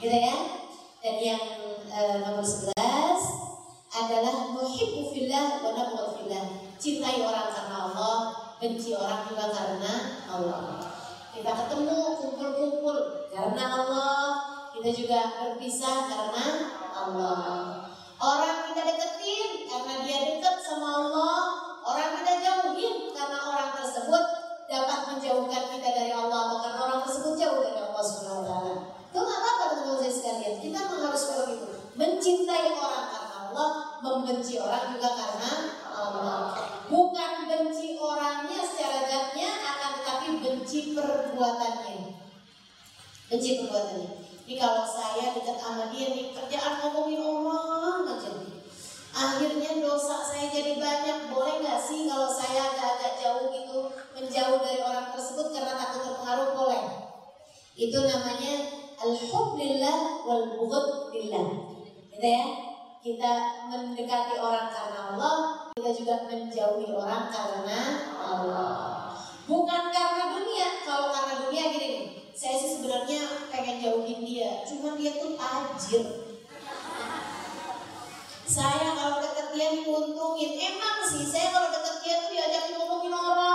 Gitu ya? Dan yang eh, nomor 11 adalah muhibbu fillah wa nabghadu fillah. Cintai orang karena Allah, benci orang juga karena Allah. Kita ketemu kumpul-kumpul karena Allah, kita juga berpisah karena Allah. Orang kita deketin karena dia dekat sama Allah, orang kita jauhin karena orang tersebut dapat menjauhkan kita dari Allah karena orang tersebut jauh dari Allah Subhanahu wa taala. Itu nggak apa-apa teman-teman sekalian. Kita harus seperti itu. Mencintai orang karena Allah, membenci orang juga karena Allah. Bukan benci orangnya secara zatnya, akan tetapi benci perbuatannya. Benci perbuatannya. Ini kalau saya dekat sama dia nih kerjaan ngomongin orang aja. Akhirnya dosa saya jadi banyak. Boleh nggak sih kalau saya agak-agak jauh gitu menjauh dari orang tersebut karena takut terpengaruh? Boleh. Itu namanya al-hubbillah wal bughd billah. Gitu ya. Kita mendekati orang karena Allah, kita juga menjauhi orang karena Allah. Bukan karena dunia. Kalau karena dunia gini saya sih sebenarnya pengen jauhin dia, cuma dia tuh tajir. Saya kalau deket dia diuntungin, emang sih saya kalau deket dia tuh diajakin ngomongin orang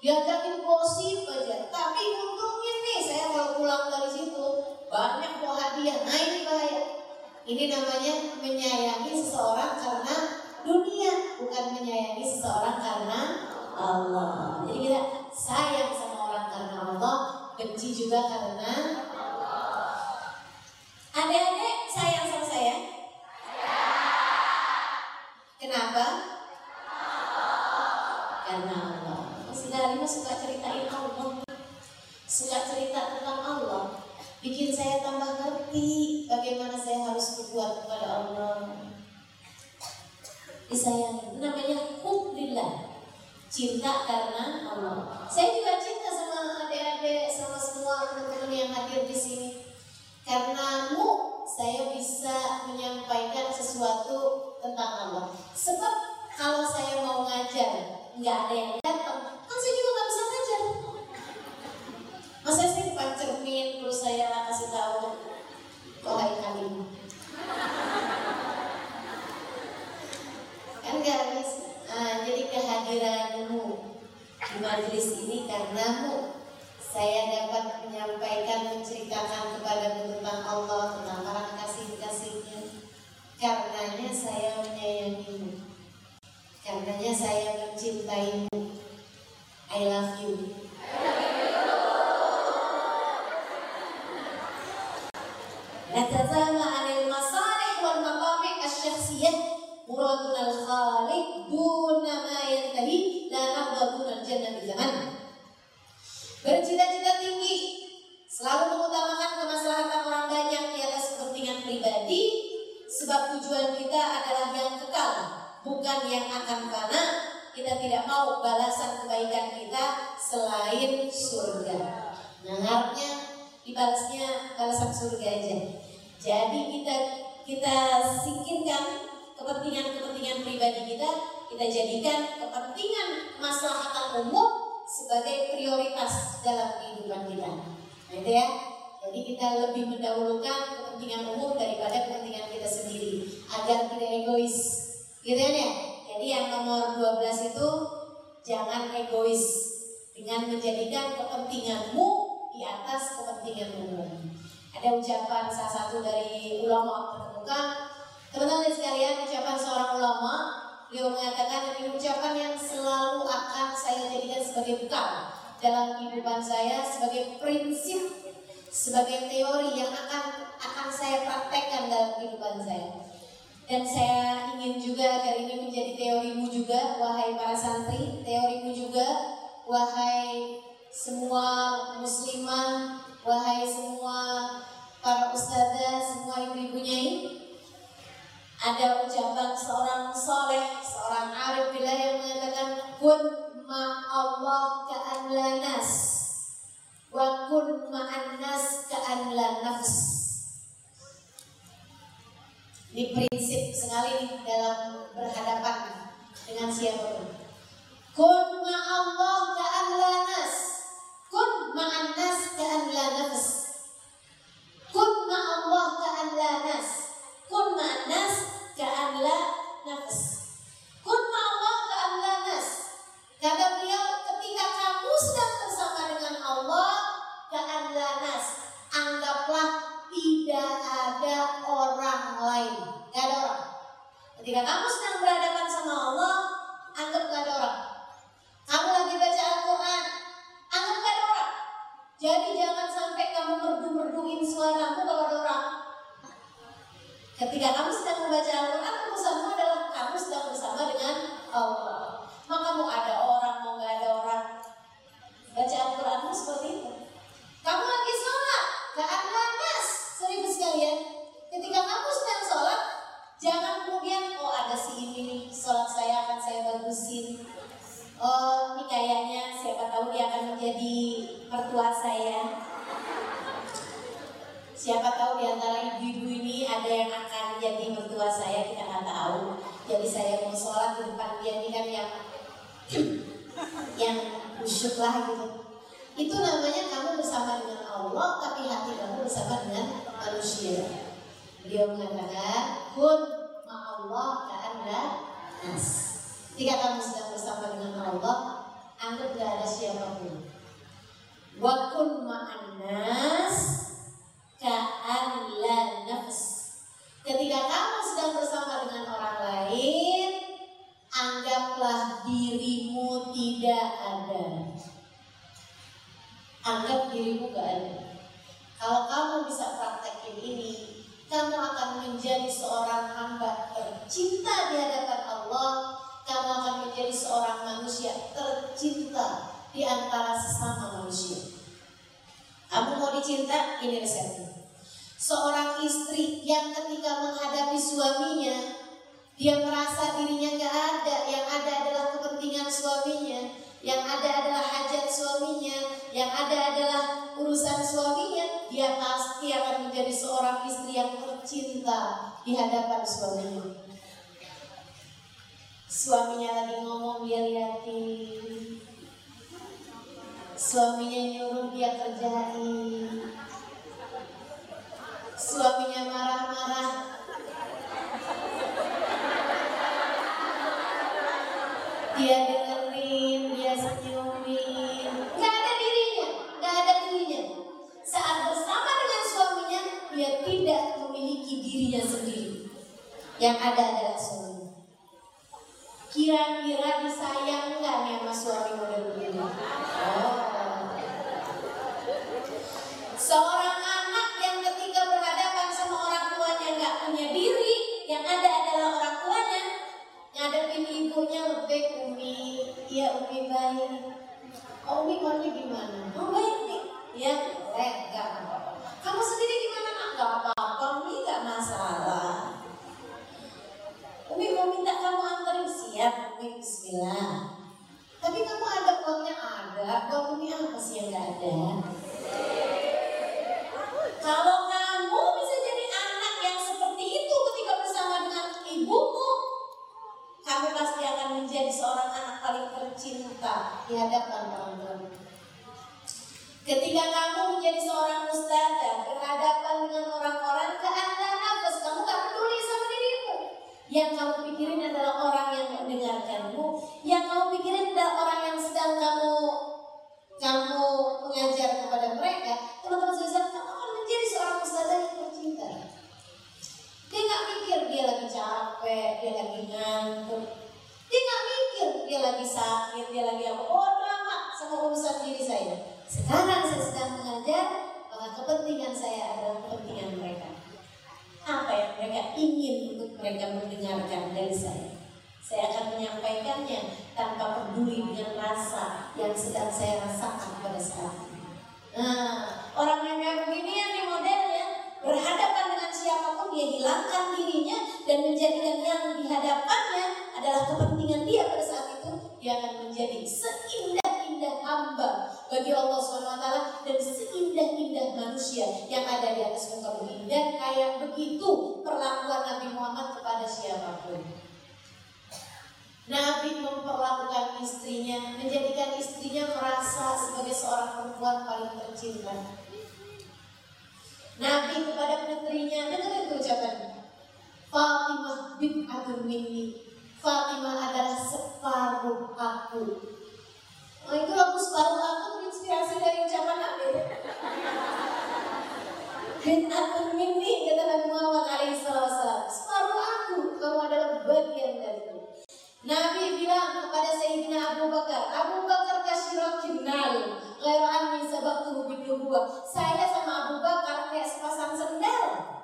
diajakin gosip aja. Tapi untungin nih, saya kalau pulang dari situ banyak bawa hadiah. Nah ini bahaya. Ini namanya menyayangi seseorang karena dunia, bukan menyayangi seseorang karena Allah. Jadi kita sayang sama orang karena Allah, benci juga karena Adik-adik sayang sama saya? Kenapa? Lima suka ceritain Allah. Suka cerita tentang Allah. Bikin saya tambah ngerti bagaimana saya harus berbuat kepada Allah. Disayangi. Namanya hubbillah. Cinta karena Allah. Saya juga cinta sama adik-adik, sama semua teman-teman yang hadir di sini. Karenamu saya bisa menyampaikan sesuatu tentang Allah. Sebab kalau saya mau ngajar, nggak ada yang datang, kan saya juga nggak bisa ngajar. Masa saya depan cermin terus saya kasih tahu, wahai kalian. Kan nggak bisa. Nah, jadi kehadiranmu di majelis ini karenamu saya dapat menyampaikan, menceritakan kepadamu tentang Allah, tentang para kasih-kasihnya. Karenanya saya menyayangimu. Karenanya saya mencintaimu. I love you. نتزامى عن المصالح والمطامع الشخصية مرادنا الخالق Bercita-cita tinggi Selalu mengutamakan kemaslahatan orang banyak di atas kepentingan pribadi Sebab tujuan kita adalah yang kekal Bukan yang akan fana kita tidak mau balasan kebaikan kita selain surga. Nah, harapnya dibalasnya balasan surga aja. Jadi kita kita singkirkan kepentingan-kepentingan pribadi kita, kita jadikan kepentingan maslahatan umum sebagai prioritas dalam kehidupan kita. Nah, itu ya. Jadi kita lebih mendahulukan kepentingan umum daripada kepentingan kita sendiri agar tidak egois. Gitu kan ya? Jadi yang nomor 12 itu jangan egois dengan menjadikan kepentinganmu di atas kepentingan umum. Ada ucapan salah satu dari ulama terkemuka, teman-teman sekalian, ucapan seorang ulama, beliau mengatakan ini ucapan yang selalu akan saya jadikan sebagai bekal dalam kehidupan saya sebagai prinsip sebagai teori yang akan akan saya praktekkan dalam kehidupan saya. Dan saya ingin juga agar ini menjadi teorimu juga, wahai para santri, teorimu juga, wahai semua muslimah, wahai semua para ustazah, semua ibu-ibunya Ada ucapan seorang soleh, seorang arif bila yang mengatakan kun ma Allah ka'an nas wa kun ma'an nas ka'an nafs ini prinsip sekali dalam berhadapan dengan siapa pun. Kun ma'allah ka'ahla nas. Kun ma'annas ka'ahla nafs. Kun ma'allah ka'ahla nas. Kun ma'annas ka'ahla nafs. Kun ma'allah ka'ahla nas. Kata beliau, ketika kamu sedang bersama dengan Allah, ka'ahla nas. Anggaplah tidak ada orang lain. Gak ada orang. Ketika kamu sedang berhadapan sama Allah, anggap gak ada orang. Kamu lagi baca Al-Quran, anggap gak ada orang. Jadi jangan sampai kamu merdu-merduin suaramu. Ketika kamu sedang membaca Al-Quran, urusanmu adalah kamu sedang bersama dengan Allah. Maka mau ada orang, mau gak ada orang. Baca Al-Quranmu seperti itu. Kamu lagi sholat, gak ada nas. Seribu sekalian, ketika kamu sedang sholat, jangan kemudian, oh ada si ini sholat saya akan saya bagusin. Oh, ini kayaknya siapa tahu dia akan menjadi mertua saya. Siapa tahu di antara ibu-ibu ini ada yang akan jadi mertua saya, kita nggak tahu. Jadi saya mau sholat di depan dia ini kan yang yang khusyuk lah gitu. Itu namanya kamu bersama dengan Allah, tapi hati kamu bersama dengan manusia. Beliau mengatakan, kun ma'allah ka'anda nas. Jika kamu sedang bersama dengan Allah, anggap tidak ada siapa pun. Wa kun ma'annas ka'anla nafs. Ketika kamu sedang bersama dengan orang lain, anggaplah dirimu tidak ada anggap dirimu gak ada. Kalau kamu bisa praktekin ini, kamu akan menjadi seorang hamba tercinta di hadapan Allah. Kamu akan menjadi seorang manusia tercinta di antara sesama manusia. Kamu mau dicinta? Ini resepnya. Seorang istri yang ketika menghadapi suaminya, dia merasa dirinya gak ada, yang ada adalah kepentingan suaminya, yang ada adalah hajat suaminya, yang ada adalah urusan suaminya, dia pasti akan menjadi seorang istri yang tercinta di hadapan suaminya. Suaminya lagi ngomong dia liatin. Suaminya nyuruh dia kerjain. Suaminya marah-marah. Dia dengerin, dia senyumin. Gak ada dirinya, gak ada dirinya. Saat bersama dengan suaminya, dia tidak memiliki dirinya sendiri. Yang ada adalah suami. Kira-kira Maunya gimana? Nih, ya boleh, nggak apa-apa. Kamu sendiri gimana? Nggak apa-apa, umi nggak masalah. Umi mau minta kamu anterin siap, Umi Bismillah. Pak, buat umi apa sih yang gak ada? Kalau kamu bisa jadi anak yang seperti itu ketika bersama dengan ibumu, kamu pasti akan menjadi seorang anak paling tercinta di hadapan orang tua. Kamu menjadi seorang ustazah berhadapan dengan orang-orang keadaan nafas, kamu gak peduli sama dirimu. Yang kamu pikirin adalah orang yang mendengarkanmu. Yang kamu pikirin adalah orang yang sedang kamu kamu mengajar kepada mereka. Teman-teman saya kamu akan menjadi seorang ustazah yang tercinta. Dia nggak mikir dia lagi capek, dia lagi ngantuk. Dia nggak mikir dia lagi sakit, dia lagi apa. Oh, amat sama urusan diri saya. Sekarang saya sedang mengajar, maka kepentingan saya adalah kepentingan mereka. Apa yang mereka ingin untuk mereka mendengarkan dari saya. Saya akan menyampaikannya tanpa peduli dengan rasa yang sedang saya rasakan pada saat ini. Nah, orang yang kayak begini ya nih modelnya berhadapan dengan siapa pun dia hilangkan dirinya dan menjadikan yang dihadapannya adalah kepentingan dia pada saat itu dia akan menjadi seindah-indah hamba bagi Allah SWT dan seindah-indah manusia yang ada di atas muka bumi dan kayak begitu perlakuan Nabi Muhammad kepada siapa pun. Nabi memperlakukan istrinya, menjadikan istrinya merasa sebagai seorang perempuan paling tercinta. Nabi kepada putrinya, dengar itu ucapannya. Fatimah bin minni. Fatimah adalah separuh aku. Oh, itu lagu separuh aku terinspirasi dari ucapan Nabi. Bin Abdul minni kata Nabi Muhammad alaihissalam. Separuh aku, kamu adalah bagian dariku. Nabi bilang kepada Sayyidina Abu Bakar, Abu Bakar kasyirakin nal, anni sabaqtuhu bidubuwa. Saya sama Abu Bakar kayak sepasang sendal.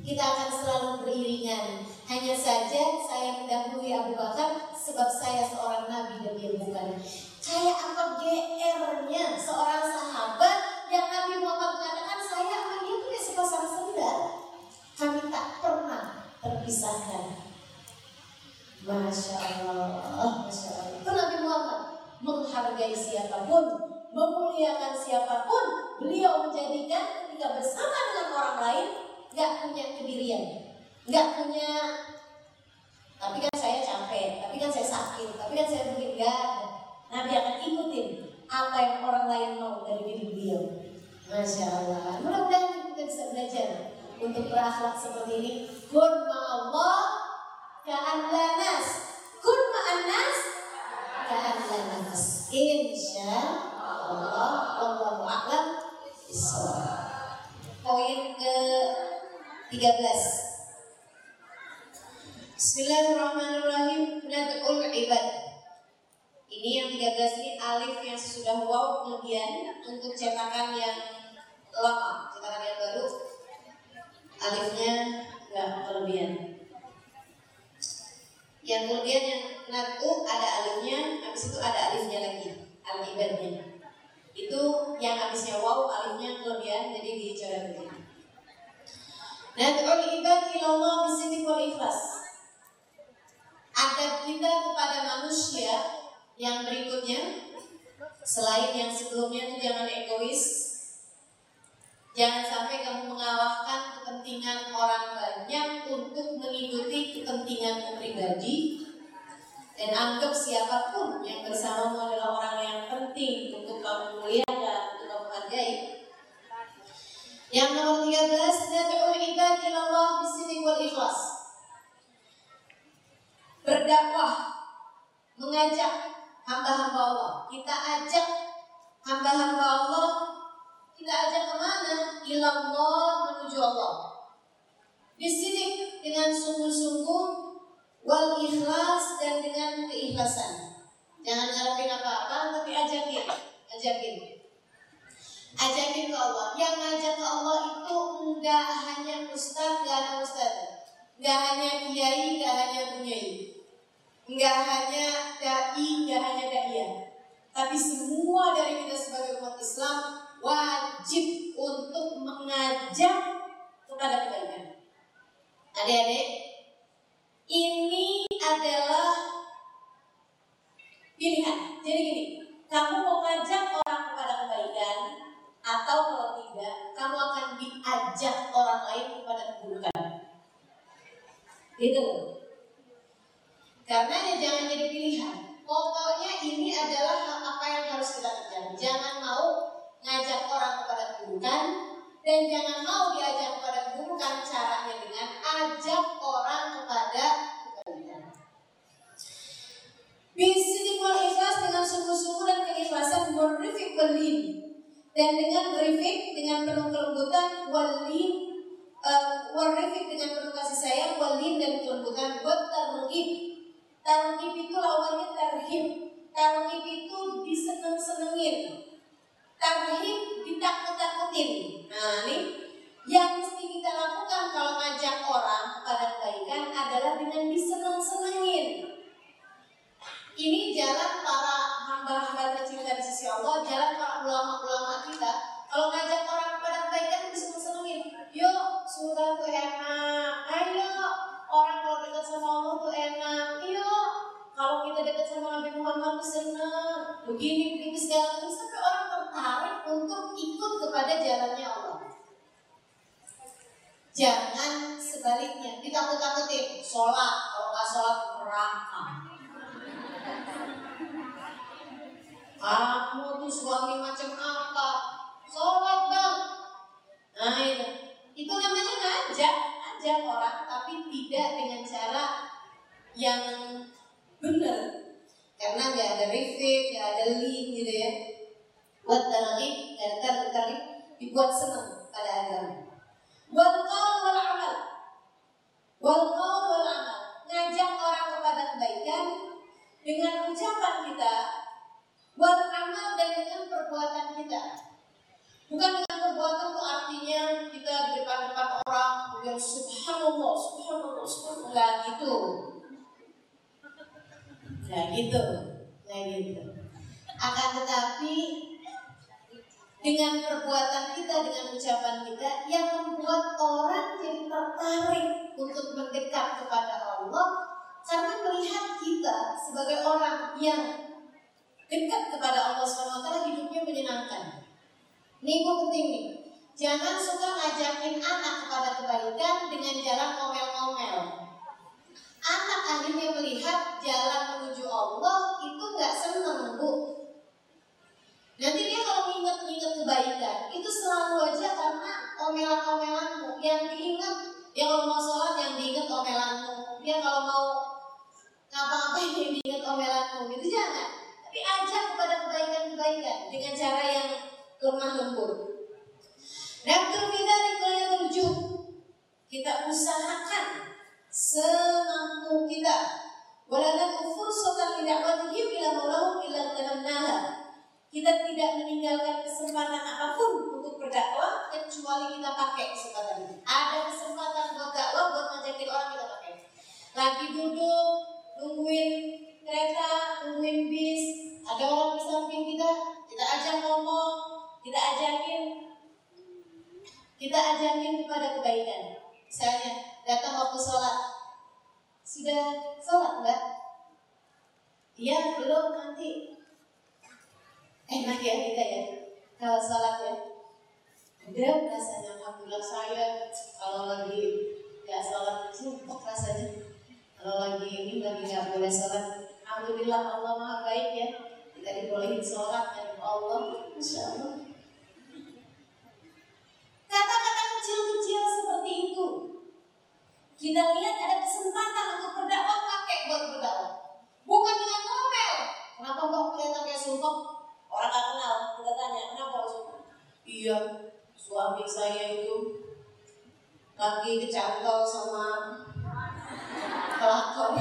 Kita akan selalu beriringan. Hanya saja saya mendahului Abu Bakar sebab saya seorang nabi dan dia bukan. Kayak apa GR-nya seorang sahabat yang Nabi Muhammad mengatakan saya kayak sepasang sendal. Kami tak pernah terpisahkan. Masya Allah, Masya Allah. Itu Nabi Muhammad menghargai siapa pun, memuliakan siapa pun. Beliau menjadikan ketika bersama dengan orang lain, nggak punya kedirian, nggak punya. Tapi kan saya capek, tapi kan saya sakit, tapi kan saya mungkin nggak. Nabi akan ikutin apa yang orang lain mau dari diri beliau. Masya Allah. Mudah-mudahan kita bisa belajar untuk berakhlak seperti ini. Kurma Allah ka'anla nas kun ma'an nas ka'anla nas insya Allah Allahu a'lam poin ke 13 Bismillahirrahmanirrahim Nad'ul ibad Ini yang 13 ini alif yang sudah wow Kemudian untuk cetakan yang lama Cetakan yang baru Alifnya enggak kelebihan yang kemudian yang natu ada alifnya, habis itu ada alifnya lagi, al ibadnya. Itu yang habisnya wow, alifnya kelebihan, jadi dicoret begini. Nad'ul ibad ilallah bisini wal ikhlas. Adab kita kepada manusia yang berikutnya Selain yang sebelumnya itu jangan egois Jangan sampai kamu mengalahkan kepentingan orang banyak untuk mengikuti kepentingan pribadi dan anggap siapa pun yang bersamamu adalah orang yang penting untuk kamu muliakan, untuk kamu hargai. Yang nomor 13, nad'u ibad Allah bisini wal ikhlas. Berdakwah, mengajak hamba-hamba Allah. Kita ajak hamba-hamba Allah kita ajak ke mana? Ilallah menuju Allah. Di sini dengan sungguh-sungguh wal ikhlas dan dengan keikhlasan. Jangan ngarepin apa-apa, tapi ajakin, ajakin. Ajakin ke Allah. Yang ngajak ke Allah itu enggak hanya ustaz, enggak ada ustaz. Enggak hanya kiai, enggak hanya bunyai. Enggak hanya dai, enggak hanya dai. Tapi semua dari kita sebagai umat Islam wajib untuk mengajak kepada kebaikan. Adik-adik, ini adalah pilihan. Jadi gini, Kamu mau ngajak orang kepada kebaikan atau kalau tidak, kamu akan diajak orang lain kepada keburukan. Gitu. Karena ya jangan jadi pilihan. Pokoknya ini adalah hal apa yang harus kita kerjakan. Jangan mau ngajak orang kepada keburukan dan jangan mau diajak kepada keburukan caranya dengan ajak orang kepada kebaikan. Bisik wal ikhlas dengan sungguh-sungguh dan keikhlasan berrifik berlin dan dengan berifik dengan penuh kelembutan walin uh, warifik dengan penuh kasih sayang walin dan kelembutan buat tarhib tarhib itu lawannya tarhib tarhib itu diseneng-senengin tarhib ditakut-takutin nah ini yang mesti kita lakukan kalau ngajak orang kepada kebaikan adalah dengan diseneng-senengin ini jalan para hamba-hamba tercinta di sisi Allah, jalan para ulama-ulama kita. Kalau ngajak orang kepada kebaikan bisa senengin. Yuk, surga tuh enak. Ayo, orang kalau dekat sama Allah tuh enak. Yuk, kalau kita dekat sama Nabi Muhammad tuh senang. Begini, begini segala macam sampai orang tertarik untuk ikut kepada jalannya Allah. Jangan sebaliknya, ditakut-takutin. Sholat, kalau nggak sholat neraka Kamu tuh suami macam apa? Sholat bang. Nah itu, itu namanya ngajak, ngajak orang, tapi tidak dengan cara yang benar. Karena nggak ada review, nggak ada link gitu ya. Buat tarif, dan tarif dibuat senang pada agama. Wal wal amal. Wal wal amal. Ngajak orang kepada kebaikan dengan ucapan kita Buat amal dan dengan perbuatan kita. Bukan dengan perbuatan itu artinya kita di depan-depan orang kemudian subhanallah, subhanallah, subhanallah gitu. Nah gitu, nah gitu. Akan tetapi dengan perbuatan kita, dengan ucapan kita yang membuat orang jadi tertarik untuk mendekat kepada Allah karena melihat kita sebagai orang yang dekat kepada Allah SWT hidupnya menyenangkan. Ini gue penting nih. Jangan suka ngajakin anak kepada kebaikan dengan jalan ngomel-ngomel. Anak akhirnya melihat jalan menuju Allah itu nggak seneng bu. Nanti dia kalau nginget-nginget kebaikan itu selalu aja karena omelan-omelanmu yang diingat. Dia kalau mau sholat yang diingat omelanmu. Dia kalau mau ngapa-ngapain yang diingat omelanmu. Itu jangan tapi ajak kepada kebaikan-kebaikan dengan cara yang lemah lembut. Nabdul yang tujuh kita usahakan semampu kita. Walana kufur sotan tidak wajib bila maulahu bila tanamnaha. Kita tidak meninggalkan kesempatan apa pun untuk berdakwah kecuali kita pakai kesempatan itu. Ada kesempatan buat dakwah buat ngajakin orang kita pakai. Lagi duduk nungguin kereta, nungguin bis, ada orang di samping kita, kita ajakin, kita ajakin kepada kebaikan. Misalnya, datang waktu sholat, sudah sholat enggak? Iya, belum nanti. Enak ya kita ya, kalau sholat ya. Udah rasanya, alhamdulillah saya kalau lagi nggak sholat, sumpah rasanya. Kalau lagi ini lagi nggak boleh sholat, Alhamdulillah Allah maha baik ya Kita dibolehin sholat dan Allah Insya Allah Kata-kata kecil-kecil seperti itu. Kita lihat ada kesempatan untuk berdakwah pakai buat berdakwah. Bukan dengan ngomel. Kenapa kok kelihatan kayak sumpah? Orang gak kenal. Kita tanya kenapa sumpah? Iya suami saya itu Kaki kecantol sama pelakon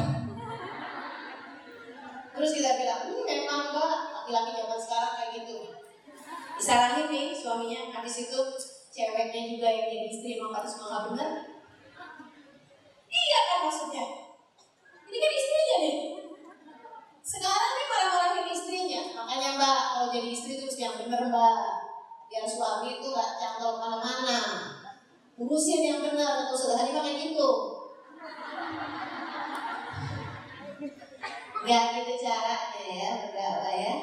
Terus kita bilang, hmm, memang mbak laki-laki zaman sekarang kayak gitu. Disalahin nih suaminya, habis itu ceweknya juga yang jadi istri emang harus malah bener. Iya kan maksudnya. Ini kan istrinya nih. Sekarang nih marah-marahin istrinya. Makanya mbak, kalau jadi istri terus yang bener mbak. Biar suami itu gak cantol mana-mana. Urusin yang benar, atau sudah hari kayak gitu. Gak gitu caranya ya berdakwah ya.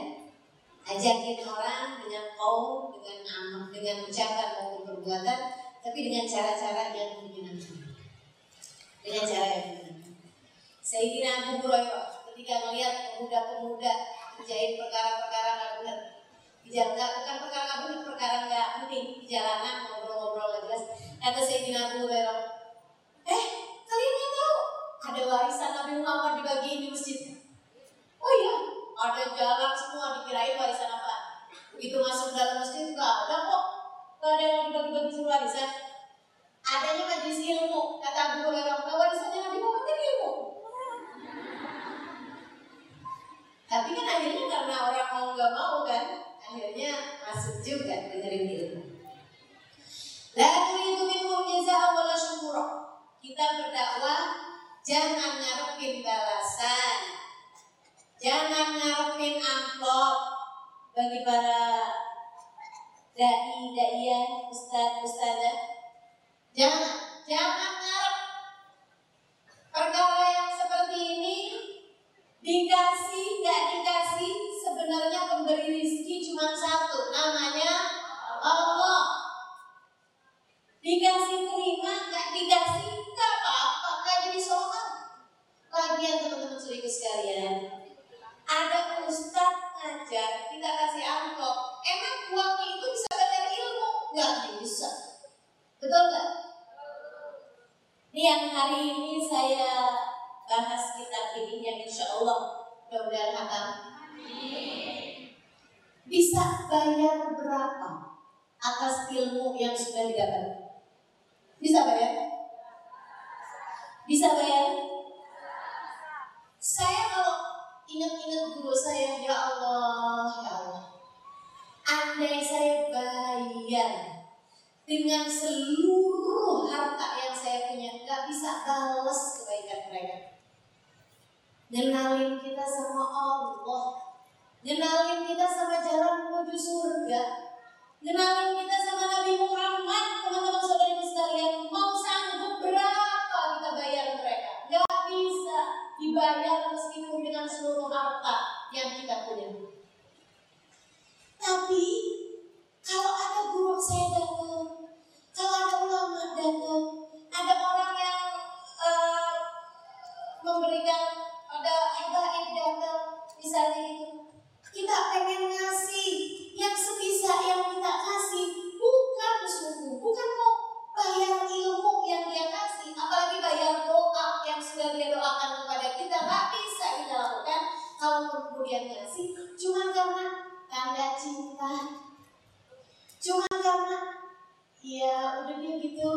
ngajakin orang dengan kaum, dengan amal, dengan ucapan tapi dengan cara-cara yang menyenangkan. Dengan cara yang menyenangkan. Sayyidina Abu Hurairah ketika melihat pemuda-pemuda kerjain perkara-perkara nggak benar. Di jalan nggak bukan perkara nggak benar perkara nggak penting. Di jalanan ngobrol-ngobrol nggak jelas. Kata Sayyidina Abu Hurairah eh kalian nggak tahu? Ada warisan Nabi Muhammad dibagiin di masjid. Oh iya ada jalan semua dikirain warisan apa. Begitu masuk dalam masjid nggak ada kok nggak ada yang dibagi-bagi warisan adanya majelis ilmu. Kata Abu Hurairah warisannya Nabi Muhammad kan ilmu. Tapi kan akhirnya karena orang mau nggak mau kan akhirnya masuk juga dengerin ilmu. La turidu minhum jazaa'a wala syukura. Kita berdakwah jangan ngarepin balasan. Jangan ngarepin amplop. Bagi para dai daiya, ustaz ustazah. Jangan, jangan ngarep perkara yang seperti ini dikasih nggak dikasih sebenarnya pemberi rizki cuma satu namanya Allah Dikasih terima, nggak dikasih, nggak apa-apa, nggak jadi soal. Lagian teman-teman suriku sekalian, ada ustadz ngajar, kita kasih amplop. Emang uangnya itu bisa bayar ilmu? Nggak bisa. Betul nggak? Ini yang hari ini saya bahas kitab ini yang insya Allah mudah-mudahan hatam. Bisa bayar berapa atas ilmu yang sudah didapat? Bisa bayar? Bisa bayar? Saya ingat-ingat guru saya, ya Allah, ya Allah. Andai saya bayar dengan seluruh harta yang saya punya, nggak bisa balas kebaikan mereka. Ngenalin kita sama Allah, ngenalin kita sama jalan menuju surga, ngenalin kita sama Nabi Muhammad, teman-teman saudara sekalian, mau sanggup berapa kita bayar mereka? Gak bisa dibayar meskipun dengan seluruh harta yang kita punya. Tapi kalau ada guru saya datang, kalau ada ulama datang, ada orang yang uh, memberikan ada habaib datang, misalnya itu, kita pengen ngasih yang sebisa yang kita kasih bukan sungguh, bukan mau bayar ilmu yang dia kasih, apalagi bayar doa yang sudah dia doakan kepada kita nggak bisa kita lakukan kalau kemudian ngasih cuma karena tanda cinta, cuma karena ya udah dia gitu.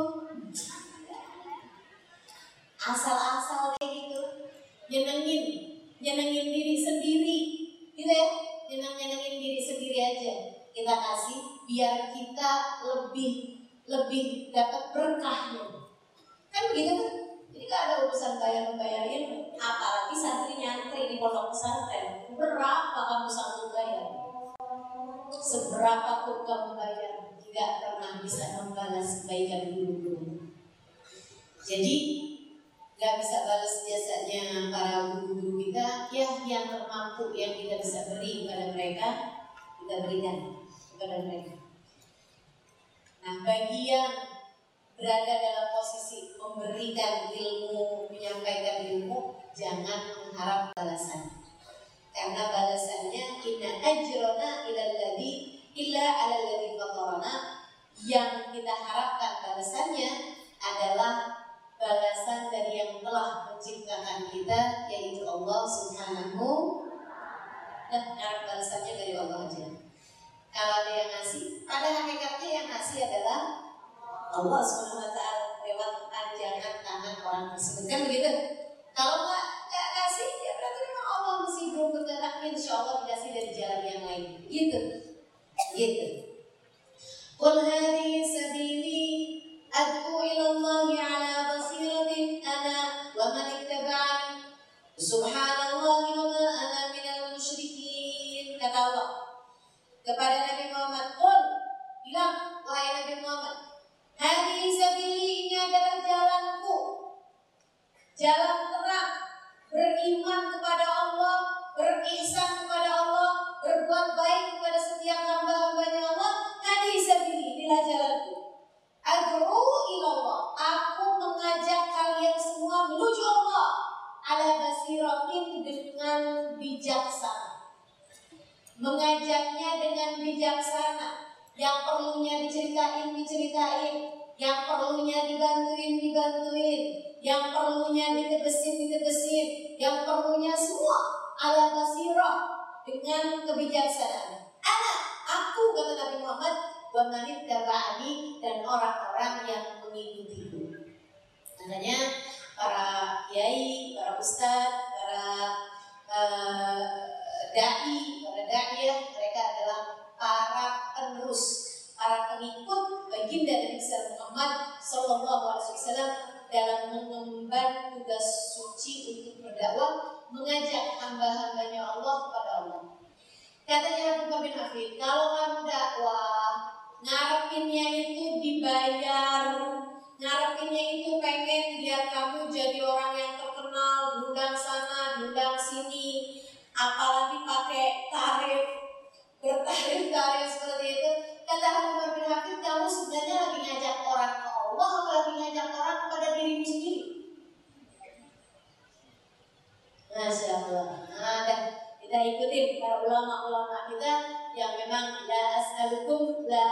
Asal-asal kayak gitu. Nyenengin nyenengin diri sendiri gitu ya. Nyeneng nyenengin diri sendiri aja. Kita kasih biar kita lebih lebih dapat berkahnya. Kan begitu kan jadi gak ada urusan bayar bayar ilmu apalagi santri nyantri di pondok pesantren. Berapa kamu sanggup bayar? Seberapa pun kamu bayar tidak pernah bisa membalas kebaikan guru-guru. Jadi nggak bisa balas jasanya para guru-guru kita. Ya yang termampu yang kita bisa beri kepada mereka kita berikan kepada mereka. Nah bagi yang berada dalam posisi memberikan ilmu menyampaikan ilmu jangan mengharap balasan. Karena balasannya inna ajrona ila ladhi illa ala ladhi fatarana. Yang kita harapkan balasannya adalah balasan dari yang telah menciptakan kita yaitu Allah Subhanahu dan harap balasannya dari Allah aja. Kalau ada yang ngasih, pada hakikatnya yang ngasih adalah Allah Subhanahu wa taala lewat panjangan tangan orang tersebut. Kan begitu? Kalau nggak nggak kasih, ya berarti memang Allah masih belum bergerak. Insya Allah dikasih dari jalan yang lain. Gitu, gitu. Qul hadhihi sabili ad'u ila Allah ala basiratin ana wa man ittaba'ani. Subhanallah wa ma ana minal musyrikin. Kata Allah kepada Nabi Muhammad, "Qul bilang wahai Nabi Muhammad, Hari sabili ini adalah jalanku. Jalan terang, beriman kepada Allah, berihsan kepada Allah, berbuat baik kepada setiap hamba-hambanya Allah. Hari sabili inilah jalanku. Adru ilallah. Aku mengajak kalian semua menuju Allah. Ala basiratin dengan bijaksana. Mengajaknya dengan bijaksana yang perlunya diceritain diceritain, yang perlunya dibantuin dibantuin, yang perlunya ditegesin ditegesin, yang perlunya semua ala basirah dengan kebijaksanaan. Anak, aku kata Nabi Muhammad, wa manit dan orang-orang yang mengikutiku. Makanya para kiai, para ustadz, para uh, dai, para adalah para penerus, para pengikut baginda Nabi Muhammad Sallallahu Alaihi Wasallam dalam mengemban tugas suci untuk berdakwah, mengajak hamba-hambanya Allah kepada Allah. Katanya Abu bin kalau kamu dakwah, ngarepinnya itu dibayar, ngarepinnya itu pengen biar kamu jadi orang yang terkenal, diundang sana, diundang sini, apalagi bertarif-tarif seperti itu. Kata Abu bin Hafid, kamu sebenarnya lagi ngajak orang ke Allah, atau lagi ngajak orang kepada dirimu sendiri? Masya Allah. Nah, kita ikutin para ulama-ulama kita yang memang la as'alukum la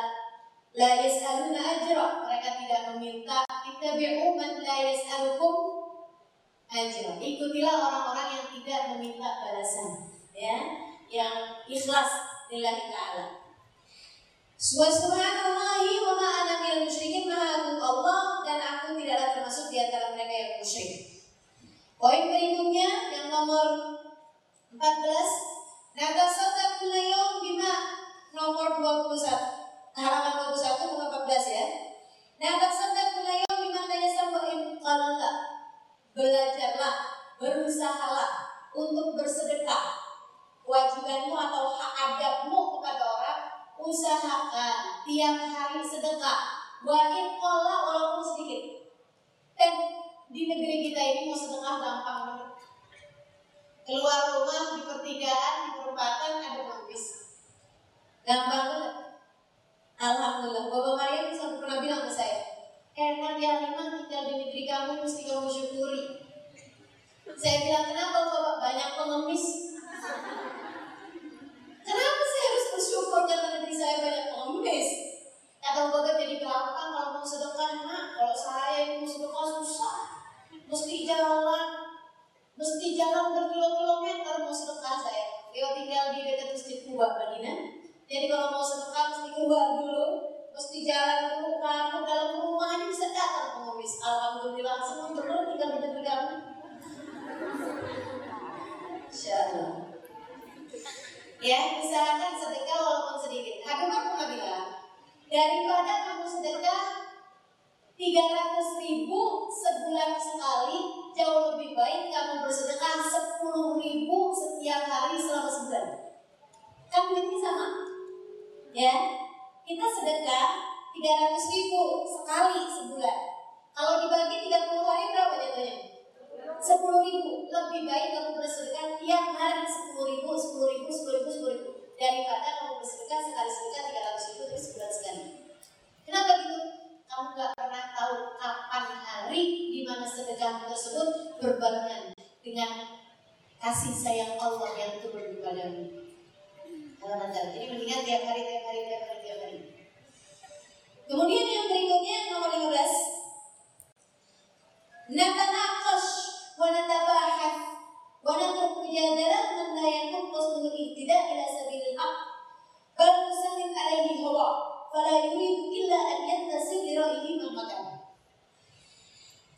la yas'aluna ajra. Mereka tidak meminta kita man la yas'alukum ajra. Ikutilah orang-orang yang tidak meminta balasan, ya, yang ikhlas lillahi ta'ala. Subhanallahi wa ma ana minal musyrikin maha Allah dan aku tidaklah termasuk di antara mereka yang musyrik. Poin berikutnya yang nomor 14 Nagasata kulayom bima nomor 21 halaman 21 nomor 14 ya Nagasata kulayom bima tayasam wa qalalla Belajarlah, berusahalah untuk bersedekah Kewajibanmu atau hak adabmu kepada orang Usahakan tiap hari sedekah. Wa walaupun sedikit. Dan di negeri kita ini mau sedekah gampang banget. Keluar rumah di pertigaan di perempatan ada pengemis gampang banget. Alhamdulillah. Bapak Maria bisa pernah bilang ke saya enak ya memang tinggal di negeri kamu mesti kamu syukuri. Saya bilang kenapa Bapak? Banyak pengemis kenapa saya harus bersyukur karena negeri saya banyak pengemis kata Bapak jadi gampang kalau mau sedekah nah kalau saya mau sedekah susah mesti jalan mesti jalan berkilo-kilometer mau sedekah saya. Lewat tinggal di dekat masjid Kuba Madinah. Jadi kalau mau sedekah mesti keluar dulu, mesti jalan dulu kamu dalam rumah ini bisa datang pengemis. Alhamdulillah semua tinggal di negeri kamu. Insyaallah. Ya, usahakan sedekah walaupun sedikit. Habib pernah bilang, daripada kamu sedekah 300 ribu sebulan sekali jauh lebih baik kamu bersedekah 10 ribu setiap hari selama sebulan. Kan duitnya sama. Ya, kita sedekah 300 ribu sekali sebulan. Kalau dibagi 30 hari berapa jatuhnya? 10 ribu. Lebih baik kamu bersedekah tiap hari 10 ribu, 10 ribu, 10 ribu, 10 ribu. Daripada kamu bersedekah sekali sedekah 300 ribu terus sebulan sekali. Kenapa gitu? Kamu gak pernah tahu kapan hari di mana sedekah tersebut berbarengan dengan kasih sayang Allah yang turun kepadamu. Jadi mendingan tiap hari, tiap hari, tiap hari, tiap hari. Kemudian yang berikutnya nomor 15. Natanaqash wa natabahath wa natruk mujadalah man la yakun qasduhu ihtidaa ila sabilil haq bal nusahid alaihi hawa fala yurid illa an yantasir li ra'yihi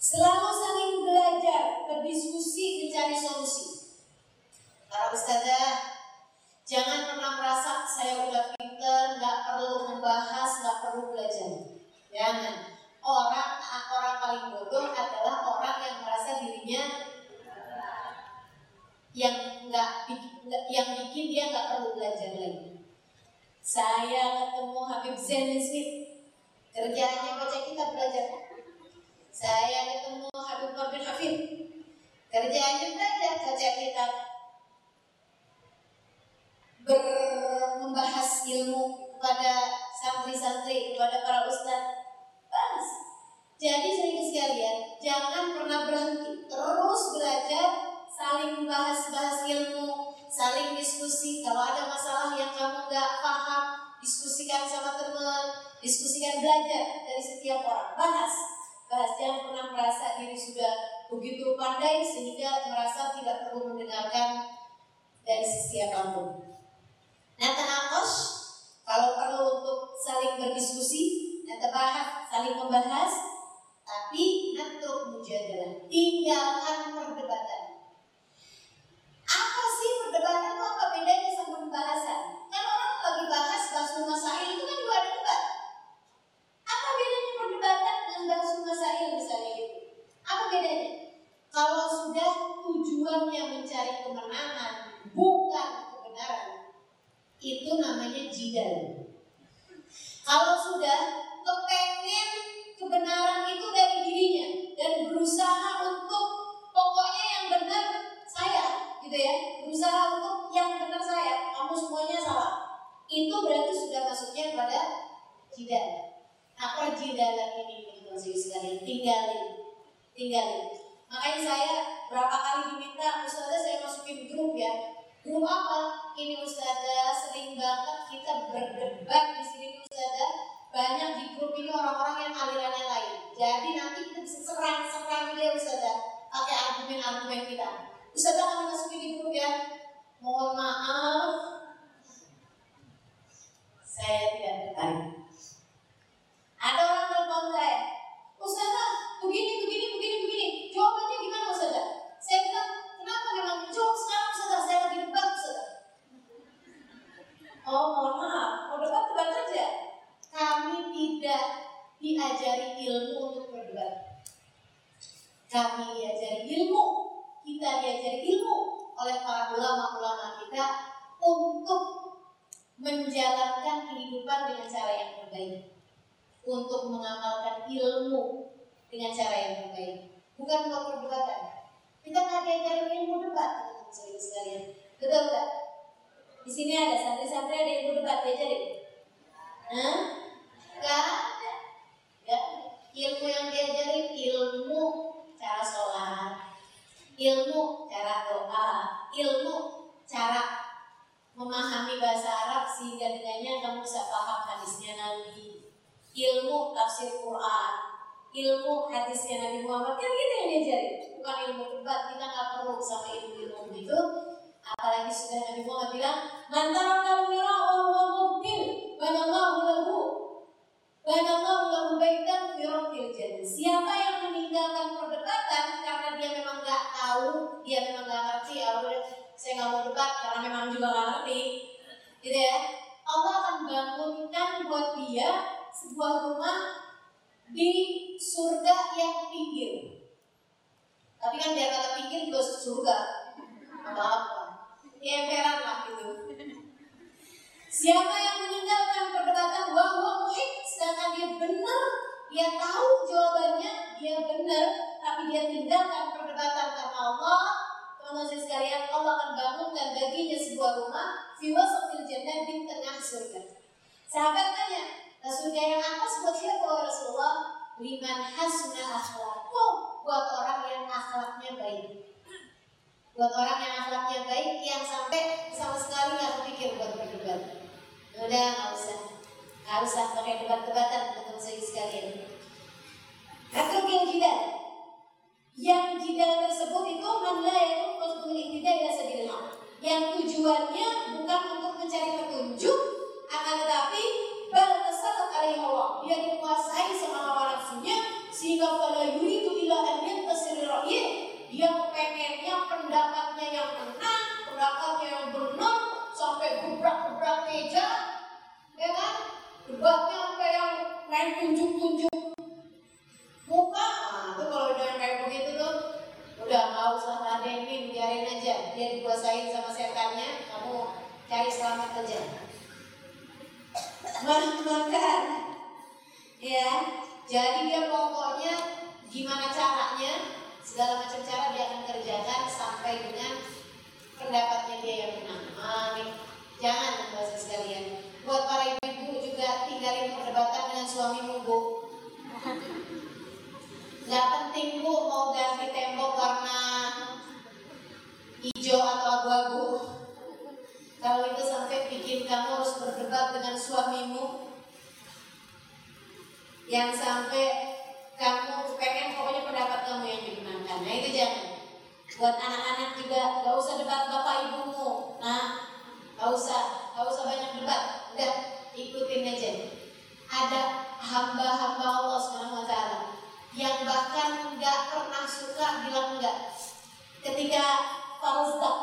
Selalu saling belajar, berdiskusi, mencari solusi. Para ustazah, jangan pernah merasa saya udah pinter, nggak perlu membahas, nggak perlu belajar. Jangan. Orang orang paling bodoh adalah orang yang merasa dirinya yang nggak yang bikin dia nggak perlu belajar lagi. Saya ketemu Habib Zain Smith. Kerjanya baca kitab belajar. Saya ketemu Habib Corbin Hafid. Kerjanya belajar baca kitab. Ber membahas ilmu kepada santri-santri, kepada para ustadz. Bahas. Jadi sering sekalian, jangan pernah berhenti. Terus belajar, saling membahas-bahas ilmu, saling saling diskusi. Kalau ada masalah yang kamu nggak paham, diskusikan sama teman, diskusikan belajar dari setiap orang. Bahas, bahas jangan pernah merasa diri sudah begitu pandai sehingga merasa tidak perlu mendengarkan dari sisi apa pun. Nah, tanakos kalau perlu untuk saling berdiskusi, dan bahas, saling membahas, tapi natruk mujadalah, tinggalkan perdebatan. Apa sih perdebatan itu apa bedanya sama pembahasan? Kan orang lagi bahas bahas masail itu kan juga ada debat. Apa bedanya perdebatan dengan bahas masail misalnya gitu? Apa bedanya? Kalau sudah tujuannya mencari kemenangan bukan kebenaran, itu namanya jidal. Kalau sudah kepengen kebenaran itu dari dirinya dan berusaha untuk pokoknya yang benar saya gitu ya. Berusaha untuk yang benar saya kamu semuanya salah. Itu berarti sudah masuknya pada jidal apa jidalan ini teman-teman sekalian? Tinggalin. Tinggalin. Makanya saya berapa kali diminta ustazah saya masukin grup ya grup apa ini ustazah sering banget kita berdebat di sini ustazah banyak di grup ini orang-orang yang alirannya lain. Jadi nanti kita bisa serang-serang dia Ustazah pakai argumen-argumen kita. Ustazah kalau masukin di grup ya. Mohon maaf, saya tidak tertarik. Ada orang telepon saya, Ustazah, begini, begini, begini, begini. Jawabannya gimana Ustazah? Saya bilang, kenapa memang jawab sekarang Ustazah? Saya lagi debat Ustazah. Oh, mohon maaf, mau debat debat aja kami tidak diajari ilmu untuk berdebat. Kami diajari ilmu, kita diajari ilmu oleh para ulama-ulama kita untuk menjalankan kehidupan dengan cara yang terbaik. Untuk mengamalkan ilmu dengan cara yang terbaik. Bukan untuk perdebatan. Kita nggak diajari ilmu debat, teman-teman sekalian. Betul nggak? Di sini ada santri-santri ada ilmu debat diajarin. Hah? Gak ada. Gak Ilmu yang diajarin ilmu cara sholat, ilmu cara doa, ilmu cara memahami bahasa Arab sehingga dengannya kamu bisa paham hadisnya Nabi, ilmu tafsir Quran, ilmu hadisnya Nabi Muhammad. Kan gitu yang diajarin, bukan ilmu debat kita nggak perlu sama ilmu-ilmu itu apalagi sudah Nabi Muhammad bilang mantara kamu wa mubtil banallahu lahu Banallahu lahu baitan fi jannah. Siapa yang meninggalkan perdebatan karena dia memang nggak tahu, dia memang nggak ngerti, ya saya nggak mau debat karena memang juga nggak ngerti, gitu ya. Allah akan bangunkan buat dia sebuah rumah di surga yang pinggir. Tapi kan dia kata pinggir juga surga, apa-apa. Ya emperan lah gitu. Siapa yang meninggalkan perdebatan bahwa muhib sedangkan dia benar, dia tahu jawabannya, dia benar, tapi dia tinggalkan perdebatan karena Allah, teman-teman sekalian, Allah akan bangunkan baginya sebuah rumah fi wasatil jannah di tengah surga. Sahabat tanya, surga yang atas buat siapa Rasulullah? Liman hasuna akhlaqu buat orang yang akhlaknya baik. Buat orang yang akhlaknya baik yang sampai sama sekali nggak berpikir buat berdebat. Udah nggak usah. Gak usah pakai debat-debatan teman-teman saya sekalian. Atrukil jidal. Yang jidal tersebut itu manla itu untuk tidak ya sabilillah. Yang tujuannya bukan untuk mencari petunjuk, akan tetapi tasallat alaihi Allah. Dia dikuasai sama hawa nafsunya sehingga pada yuri itu an yantasir dia kepengennya pendapatnya yang menang, pendapatnya yang benar sampai gebrak-gebrak meja, ya kan? debatnya sampai yang main tunjuk-tunjuk. Muka nah, itu kalau udah kayak begitu tuh udah nggak usah ladenin biarin aja. Dia dikuasain sama setannya kamu cari selamat aja. Makan ya jadi dia pokoknya gimana caranya segala macam cara dia akan kerjakan sampai dengan pendapatnya dia yang menang. Amin. Jangan bahasa sekalian. Buat para ibu juga tinggalin perdebatan dengan suamimu bu. Gak penting bu mau ganti tembok warna hijau atau abu-abu. berdebat dengan suamimu yang sampai kamu pengen pokoknya pendapat kamu yang dimenangkan. Nah itu jangan. Buat anak-anak juga gak usah debat bapak ibumu. Nah, gak usah, gak usah banyak debat. Udah ikutin aja. Ada hamba-hamba Allah Subhanahu Wa yang bahkan nggak pernah suka bilang enggak. Ketika Farazdak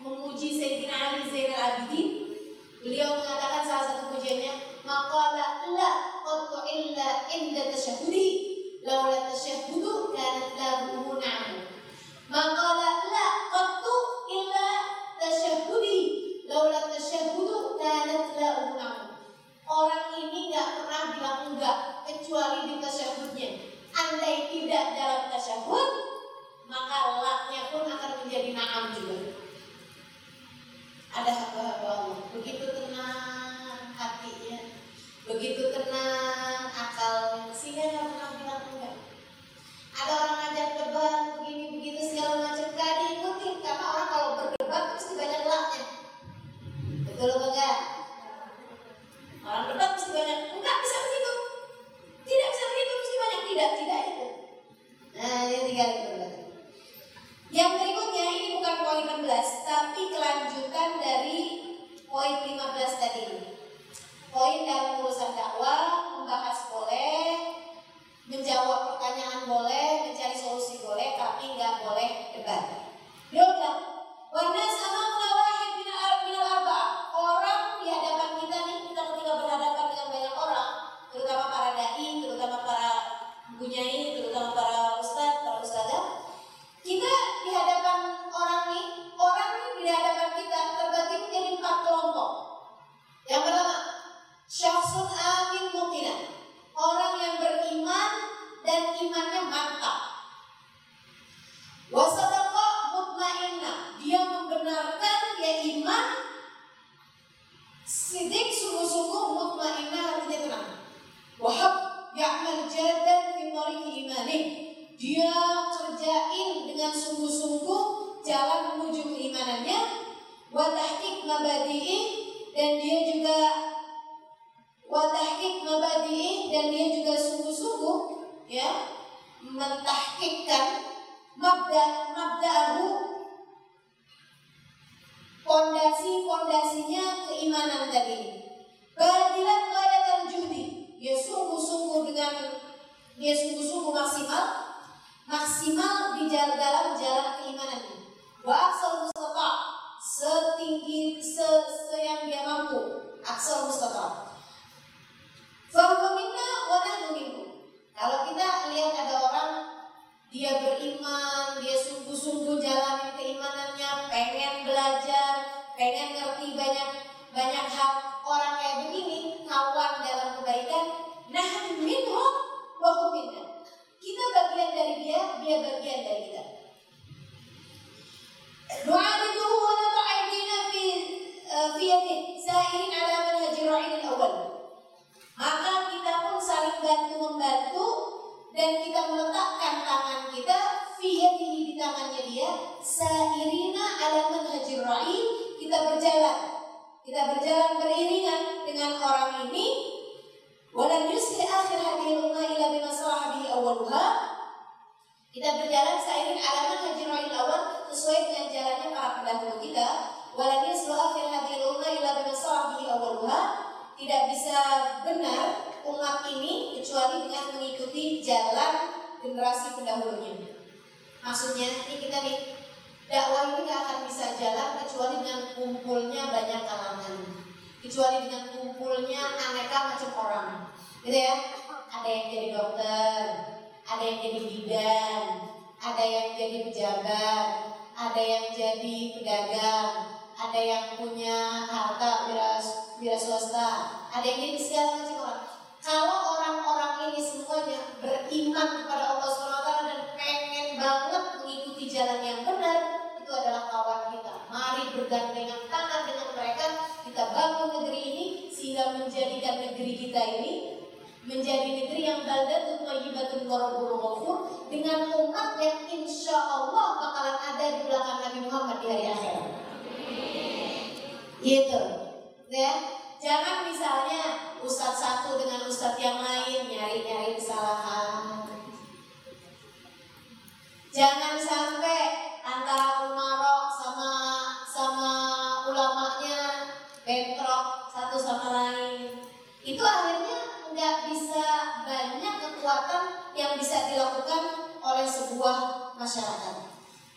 memuji Sayyidina Ali Zainal Abidin, beliau mengatakan salah satu pujiannya, maqala la qattu illa inda tasyahudi laula tashahhudu kanat lahu na'am. Maqala la qattu illa tasyahudi laula tashahhudu kanat lahu na'am. Orang ini nggak pernah bilang enggak kecuali di tasyahudnya andai tidak dalam tasyahud maka laknya pun akan menjadi naam juga. Ada hamba-hamba Allah. Begitu tenang hatinya. Begitu tenang akal sehingga ada orang ngajak debat begini begitu segala macam. Gak diikuti karena orang kalau berdebat pasti banyak laknya. Betul apa enggak orang debat kita berjalan beriringan dengan orang ini. Walan yusli akhir hadhihi umma ila bima salah bihi awwaluha. Kita berjalan seiring ala manhajir ra'in awal sesuai dengan jalannya para pendahulu kita. Walan yusli akhir hadhihi umma ila bima salah bihi awwaluha. Tidak bisa benar umat ini kecuali dengan mengikuti jalan generasi pendahulunya. Maksudnya ini kita nih dakwah ini gak akan bisa jalan kecuali dengan kumpulnya banyak kalangan, kecuali dengan kumpulnya aneka macam orang, gitu ya. Ada yang jadi dokter, ada yang jadi bidan, ada yang jadi pejabat, ada yang jadi pedagang, ada yang punya harta miras wira swasta, ada yang jadi segala macam orang. Kalau orang-orang ini semuanya beriman kepada Allah SWT dan pengen banget mengikuti jalan yang benar, itu adalah kawan kita. Mari bergandengan tangan dengan mereka, kita bangun negeri ini sehingga menjadikan negeri kita ini menjadi negeri yang baldatun thayyibatun wa rabbul ghafur dengan umat yang insya Allah bakalan ada di belakang Nabi Muhammad di hari akhir. Gitu. Ya. Jangan misalnya ustadz satu dengan ustadz yang lain nyari-nyari kesalahan. Jangan sampai masyarakat.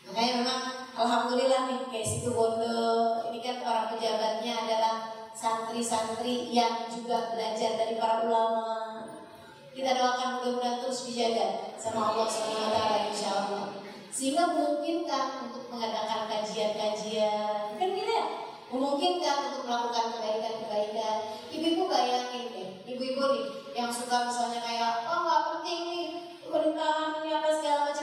Makanya memang Alhamdulillah nih kayak situ Bondo ini kan para pejabatnya adalah santri-santri yang juga belajar dari para ulama. Kita doakan mudah-mudahan terus dijaga sama Allah Subhanahu wa taala insyaallah. Sehingga memungkinkan untuk mengadakan kajian-kajian. Kan gitu ya? Memungkinkan untuk melakukan kebaikan-kebaikan. Ibu-ibu bayangin deh, ibu-ibu nih yang suka misalnya kayak oh nggak penting nih pemerintahan ini apa segala macam.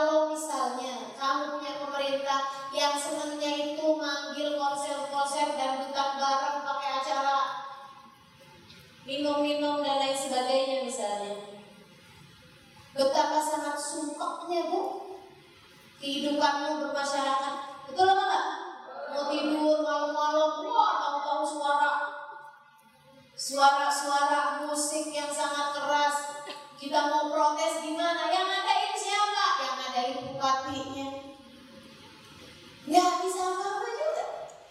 Kalau misalnya kamu punya pemerintah yang senangnya itu manggil konser-konser dan duta bareng pakai acara minum-minum dan lain sebagainya misalnya. Betapa sangat sumpahnya bu kehidupanmu bermasyarakat. Betul apa enggak? Mau tidur malam-malam, wah tahu-tahu suara suara-suara musik yang sangat keras. Kita mau protes gimana? Yang ngadain siapa? Yang ngadain bupatinya. Nggak bisa apa-apa juga.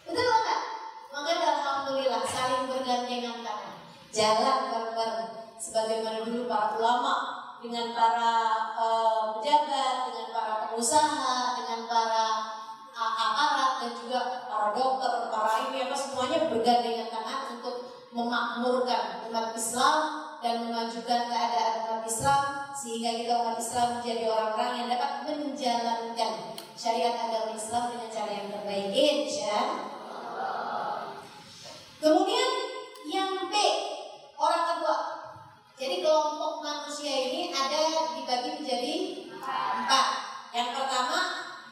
Betul enggak? Maka alhamdulillah saling bergandengan tangan. Jalan bareng-bareng sebagaimana dulu para ulama dengan para uh, pejabat, dengan para pengusaha, dengan para aparat dan juga para dokter, para ini apa semuanya bergandengan tangan untuk memakmurkan umat Islam dan memajukan keadaan umat Islam sehingga kita umat Islam menjadi orang-orang yang dapat menjalankan syariat agama Islam dengan cara yang terbaik insya Kemudian yang B orang kedua. Jadi kelompok manusia ini ada dibagi menjadi empat. Yang pertama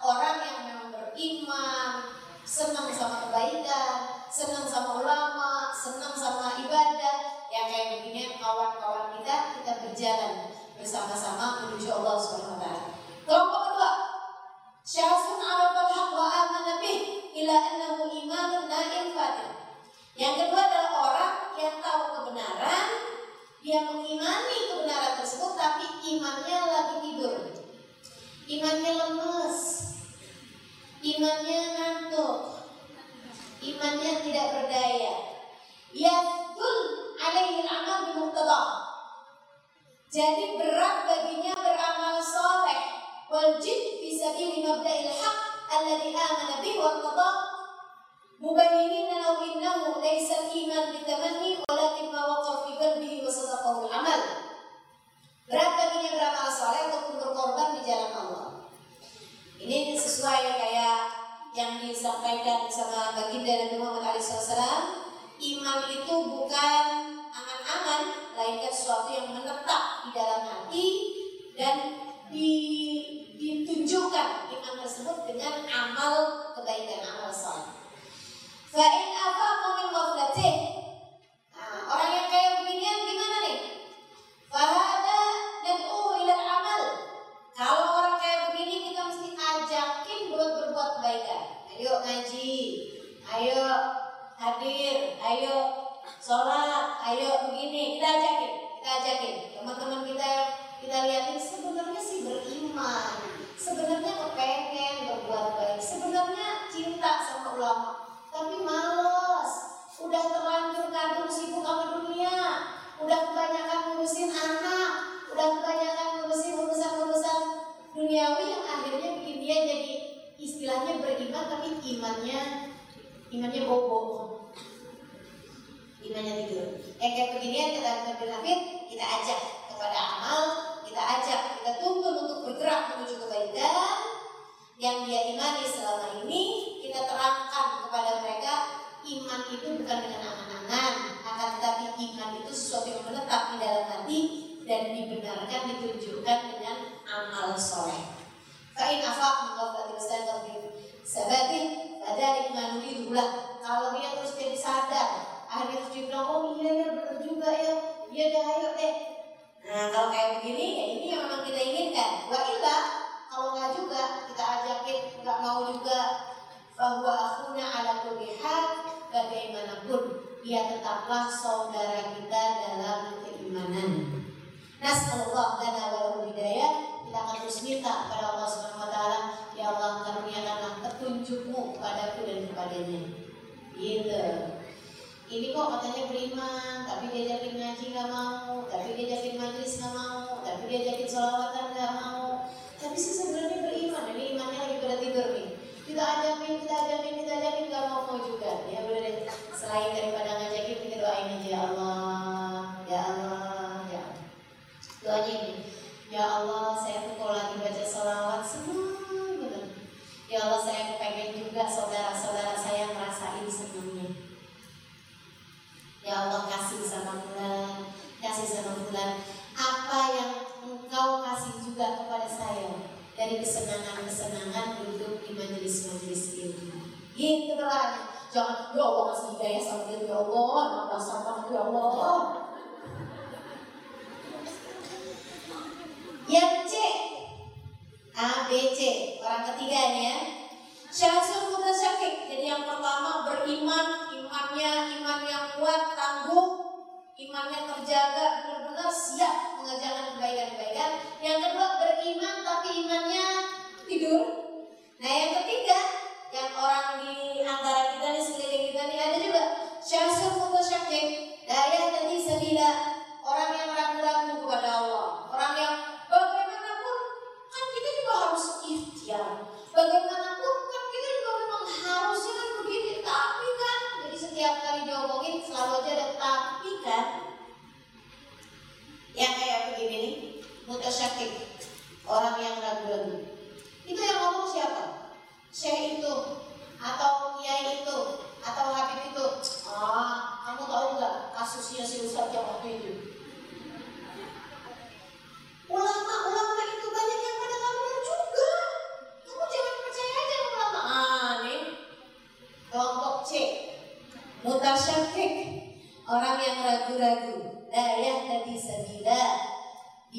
orang yang memang beriman, senang sama kebaikan, senang sama ulama, senang sama ibadah, yang kayak begini kawan-kawan kita kita berjalan bersama-sama menuju Allah Subhanahu wa taala. Kelompok kedua, syahsun arafal haq wa amana bih ila annahu imanun fatih. Yang kedua adalah orang yang tahu kebenaran, dia mengimani kebenaran tersebut tapi imannya lagi tidur. Imannya lemes. Imannya ngantuk. Imannya tidak berdaya. Yadul alaihi amal bimuqtada. Jadi berat baginya beramal soleh. والجد في سبيل مبدأ الحق الذي آمن به bihi مبينين لو إنه ليس إيمان بالتمني ولكن ما walakin في قلبه وصدقه العمل berapa sadaqahu berapa asalnya ataupun berkorban di jalan Allah. Ini sesuai kayak yang disampaikan sama baginda Nabi Muhammad SAW iman itu bukan angan-angan melainkan sesuatu yang menetap di dalam hati dan di, ditunjukkan iman tersebut dengan amal kebaikan, amal soleh. Fa'in apa min ghaflatih. Nah, orang yang kayak beginian gimana nih? Fahada nad'u ila amal. Kalau orang kayak begini kita mesti ajakin buat berbuat kebaikan. Ayo ngaji, ayo hadir, ayo sholat,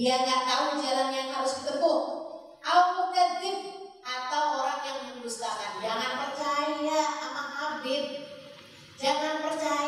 Dia nggak tahu jalan yang harus ditempuh. Al atau orang yang mendustakan. Jangan percaya sama Habib. Jangan percaya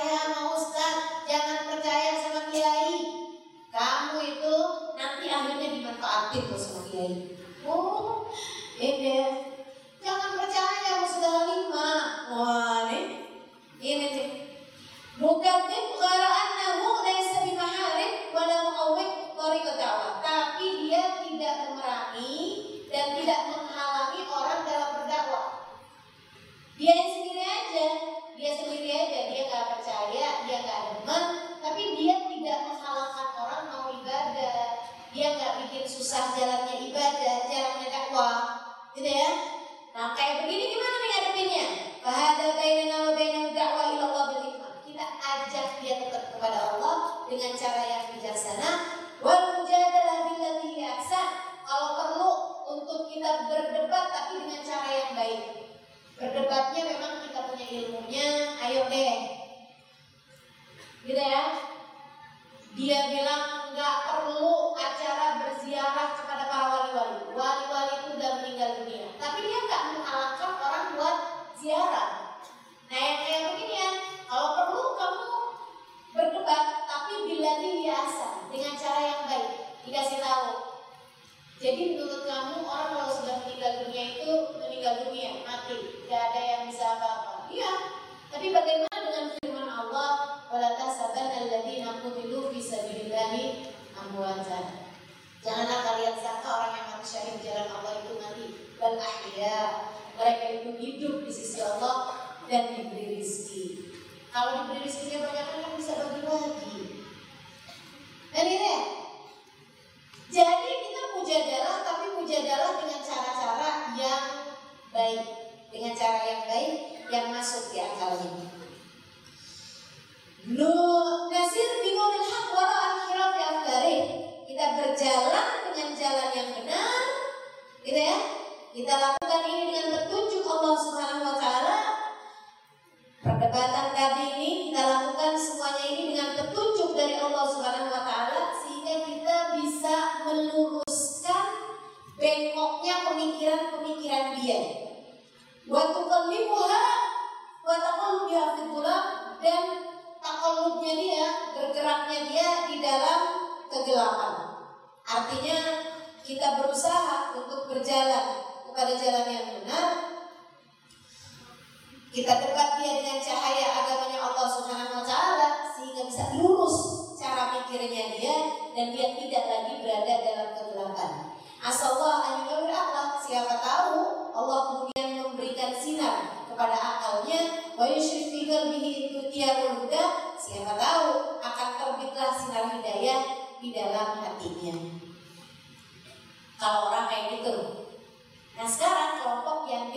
hidup di sisi Allah dan diberi rezeki. Kalau diberi rezekinya banyak kan bisa bagi lagi. Dan ini jadi kita mujadalah tapi mujadalah dengan cara-cara yang baik, dengan cara yang baik yang masuk di akal ini. Nu nasir bingunil hak wara yang dari Kita berjalan dengan jalan yang benar, gitu ya. Kita lakukan ini dengan betul Allah Subhanahu wa taala perdebatan tadi ini kita lakukan semuanya ini dengan petunjuk dari Allah Subhanahu wa taala sehingga kita bisa meluruskan bengkoknya pemikiran-pemikiran dia. Wa tukallimuha wa taqallubiha fi dan takallubnya dia, bergeraknya dia di dalam kegelapan. Artinya kita berusaha untuk berjalan kepada jalan yang benar kita dekat dia dengan cahaya agamanya Allah Subhanahu wa taala sehingga bisa lurus cara pikirnya dia dan dia tidak lagi berada dalam kegelapan. Asallah Allah siapa tahu Allah kemudian memberikan sinar kepada akalnya wa huda siapa tahu akan terbitlah sinar hidayah di dalam hatinya. Kalau orang kayak gitu. Nah sekarang kelompok yang B.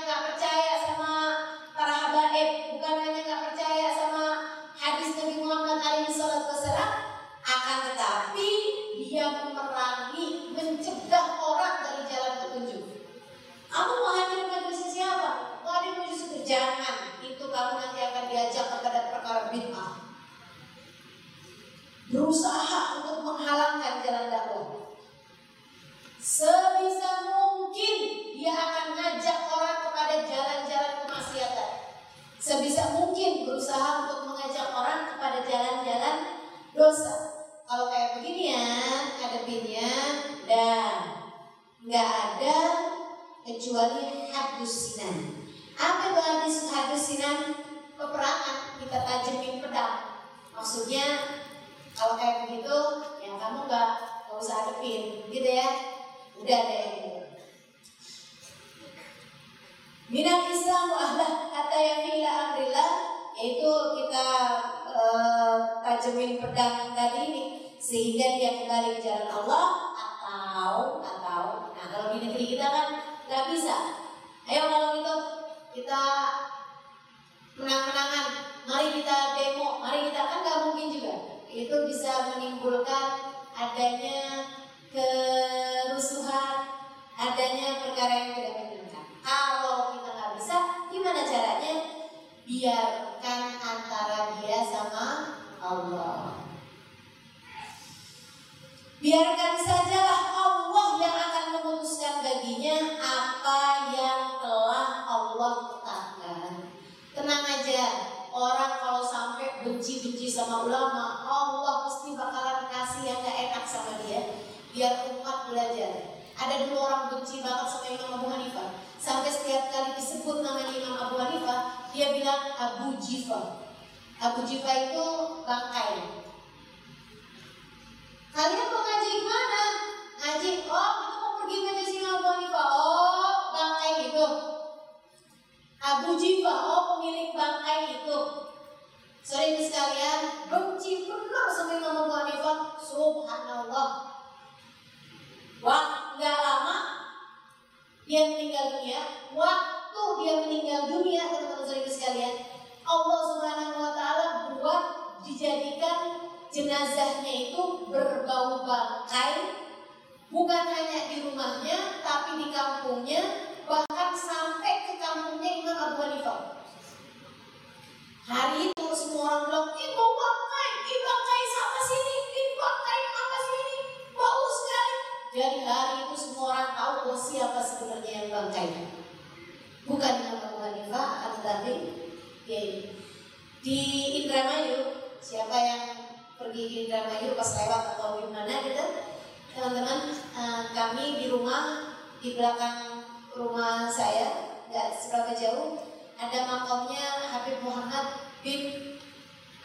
benci-benci sama ulama, Allah pasti bakalan kasih yang gak enak sama dia biar umat belajar. Ada dulu orang benci banget sama Imam Abu Hanifah. Sampai setiap kali disebut nama Imam Abu Hanifah, dia bilang Abu Jifa. Abu Jifa itu bangkai. Kalian mau ngaji gimana? Ngaji, oh kita mau pergi ngaji si Imam Abu Hanifah. Oh, bangkai gitu. Abu Jifa, oh pemilik bangkai itu. Sorry sekalian, benci benar sama Imam Abu Hanifah. Subhanallah. Waktu nggak lama dia meninggal dunia. Waktu dia meninggal dunia, teman-teman saudara sekalian, Allah Subhanahu Wa Taala buat dijadikan jenazahnya itu berbau bangkai, bukan hanya di rumahnya, tapi di kampungnya, bahkan sampai ke kampungnya Imam Abu Hanifah. Hari itu semua orang bilang, ini bau bangkai, ini bangkai sama sini, ini bangkai apa sini, bau sekali. Jadi hari itu semua orang tahu oh, siapa sebenarnya yang bangkai. Bukan Imam Abu Hanifah, akan tetapi ya di Indramayu siapa yang pergi di Indramayu pas lewat atau gimana gitu teman-teman uh, kami di rumah di belakang rumah saya nggak seberapa jauh ada makamnya Habib Muhammad bin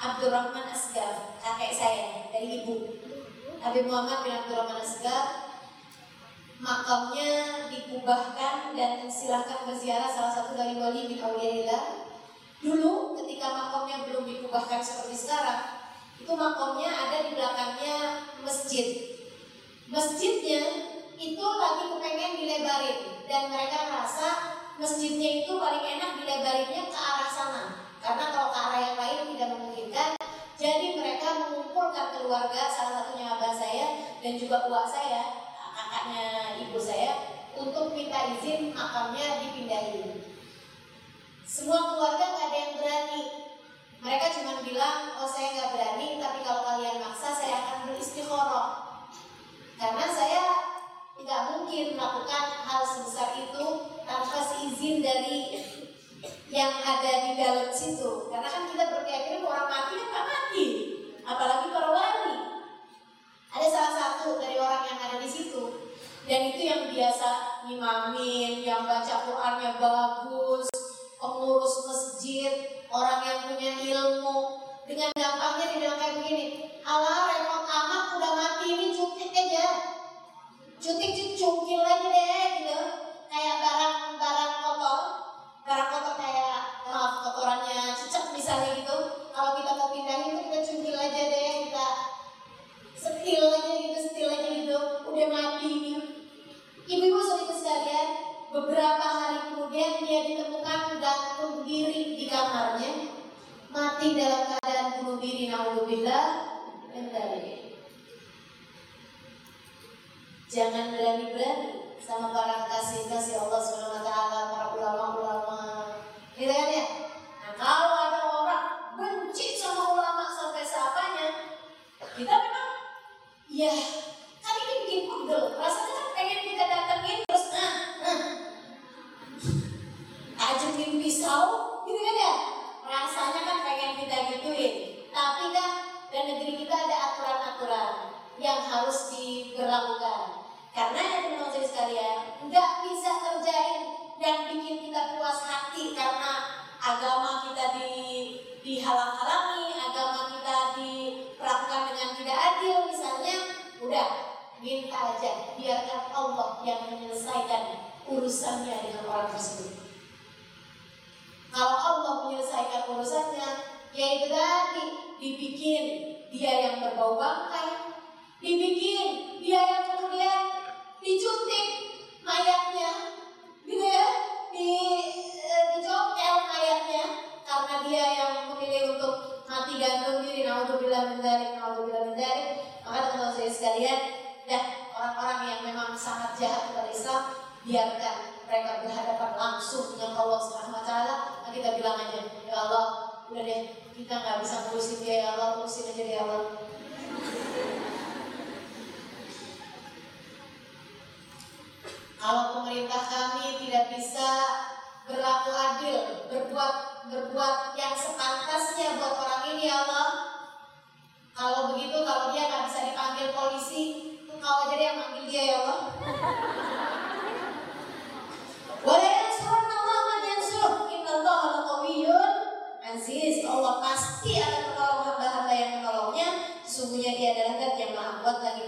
Abdurrahman Asgar kakek saya dari ibu Habib Muhammad bin Abdurrahman Asgar makamnya dikubahkan dan silahkan berziarah salah satu dari wali bin Auliyaillah. Dulu ketika makamnya belum dikubahkan seperti sekarang, itu makamnya ada di belakangnya masjid. Masjidnya itu lagi kepengen dilebarin dan mereka merasa masjidnya itu paling enak bila dilebarinnya ke arah sana. Karena kalau ke arah yang lain tidak memungkinkan. Jadi mereka mengumpulkan keluarga salah satunya abah saya dan juga buah saya kakaknya ibu saya untuk minta izin makamnya dipindahin. Semua keluarga nggak ada yang berani. Mereka cuma bilang oh saya nggak berani tapi kalau kalian maksa saya akan beristikharah karena saya tidak mungkin melakukan hal sebesar itu tanpa seizin dari yang ada di dalam situ. Karena kan kita berkeyakinan orang mati kan tak mati, apalagi para wali. Ada salah satu dari orang yang ada di situ dan itu yang biasa ngimamin, yang baca Qurannya bagus, pengurus masjid, orang yang punya ilmu. Dengan gampangnya dibilang kayak begini, Allah repot amat udah mati ini cutik aja. Cutik cungkil aja deh gitu. Kayak barang-barang kotor, barang kotor kayak maaf kotorannya cicak misalnya gitu. Kalau kita mau pindahin itu kita cungkil aja deh, kita setil aja gitu, setil aja gitu. Udah mati. Ibu-ibu saudara sekalian, beberapa hari kemudian dia ditemukan gantung diri di kamarnya, mati dalam keadaan bunuh diri. Naudzubillah dan dari Jangan berani-berani sama para kasih-kasih Allah taala, para ulama-ulama. Gitu kan ya? Nah, kalau ada orang benci sama ulama sampai seapanya, kita memang ya kan ini bikin pegel. Rasanya kan pengen kita datengin terus nah, nah. Ajutin pisau, gitu kan ya? Rasanya kan pengen kita gituin. Tapi kan dan negeri kita ada aturan-aturan yang harus diberlakukan. Karena yang teman-teman sekalian, nggak bisa kerjain dan bikin kita puas hati karena agama kita di dihalang-halangi, agama kita diperlakukan dengan tidak adil misalnya, udah minta aja biarkan Allah yang menyelesaikan urusannya dengan orang tersebut. Kalau Allah menyelesaikan urusannya, yaitu tadi dibikin dia yang berbau bangkai, dibikin dia yang kemudian dicutik mayatnya, gitu ya, di e, dicokel mayatnya karena dia yang memilih untuk mati gantung diri. Naudzubillah min dzalik, naudzubillah min dzalik. Maka teman-teman saya sekalian, dah orang-orang yang memang sangat jahat kepada Islam, biarkan mereka berhadapan langsung dengan Allah Subhanahu wa taala. Nah, kita bilang aja, ya Allah, udah deh, kita nggak bisa ngurusin dia ya Allah, urusin aja ya Allah. Kalau pemerintah kami tidak bisa berlaku adil, berbuat berbuat yang sepantasnya buat orang ini ya Allah. Kalau begitu, kalau dia nggak bisa dipanggil polisi, kau aja yang manggil dia ya Allah. Aziz, Allah pasti akan menolong hamba-hamba yang menolongnya. Sesungguhnya dia adalah zat yang maha kuat lagi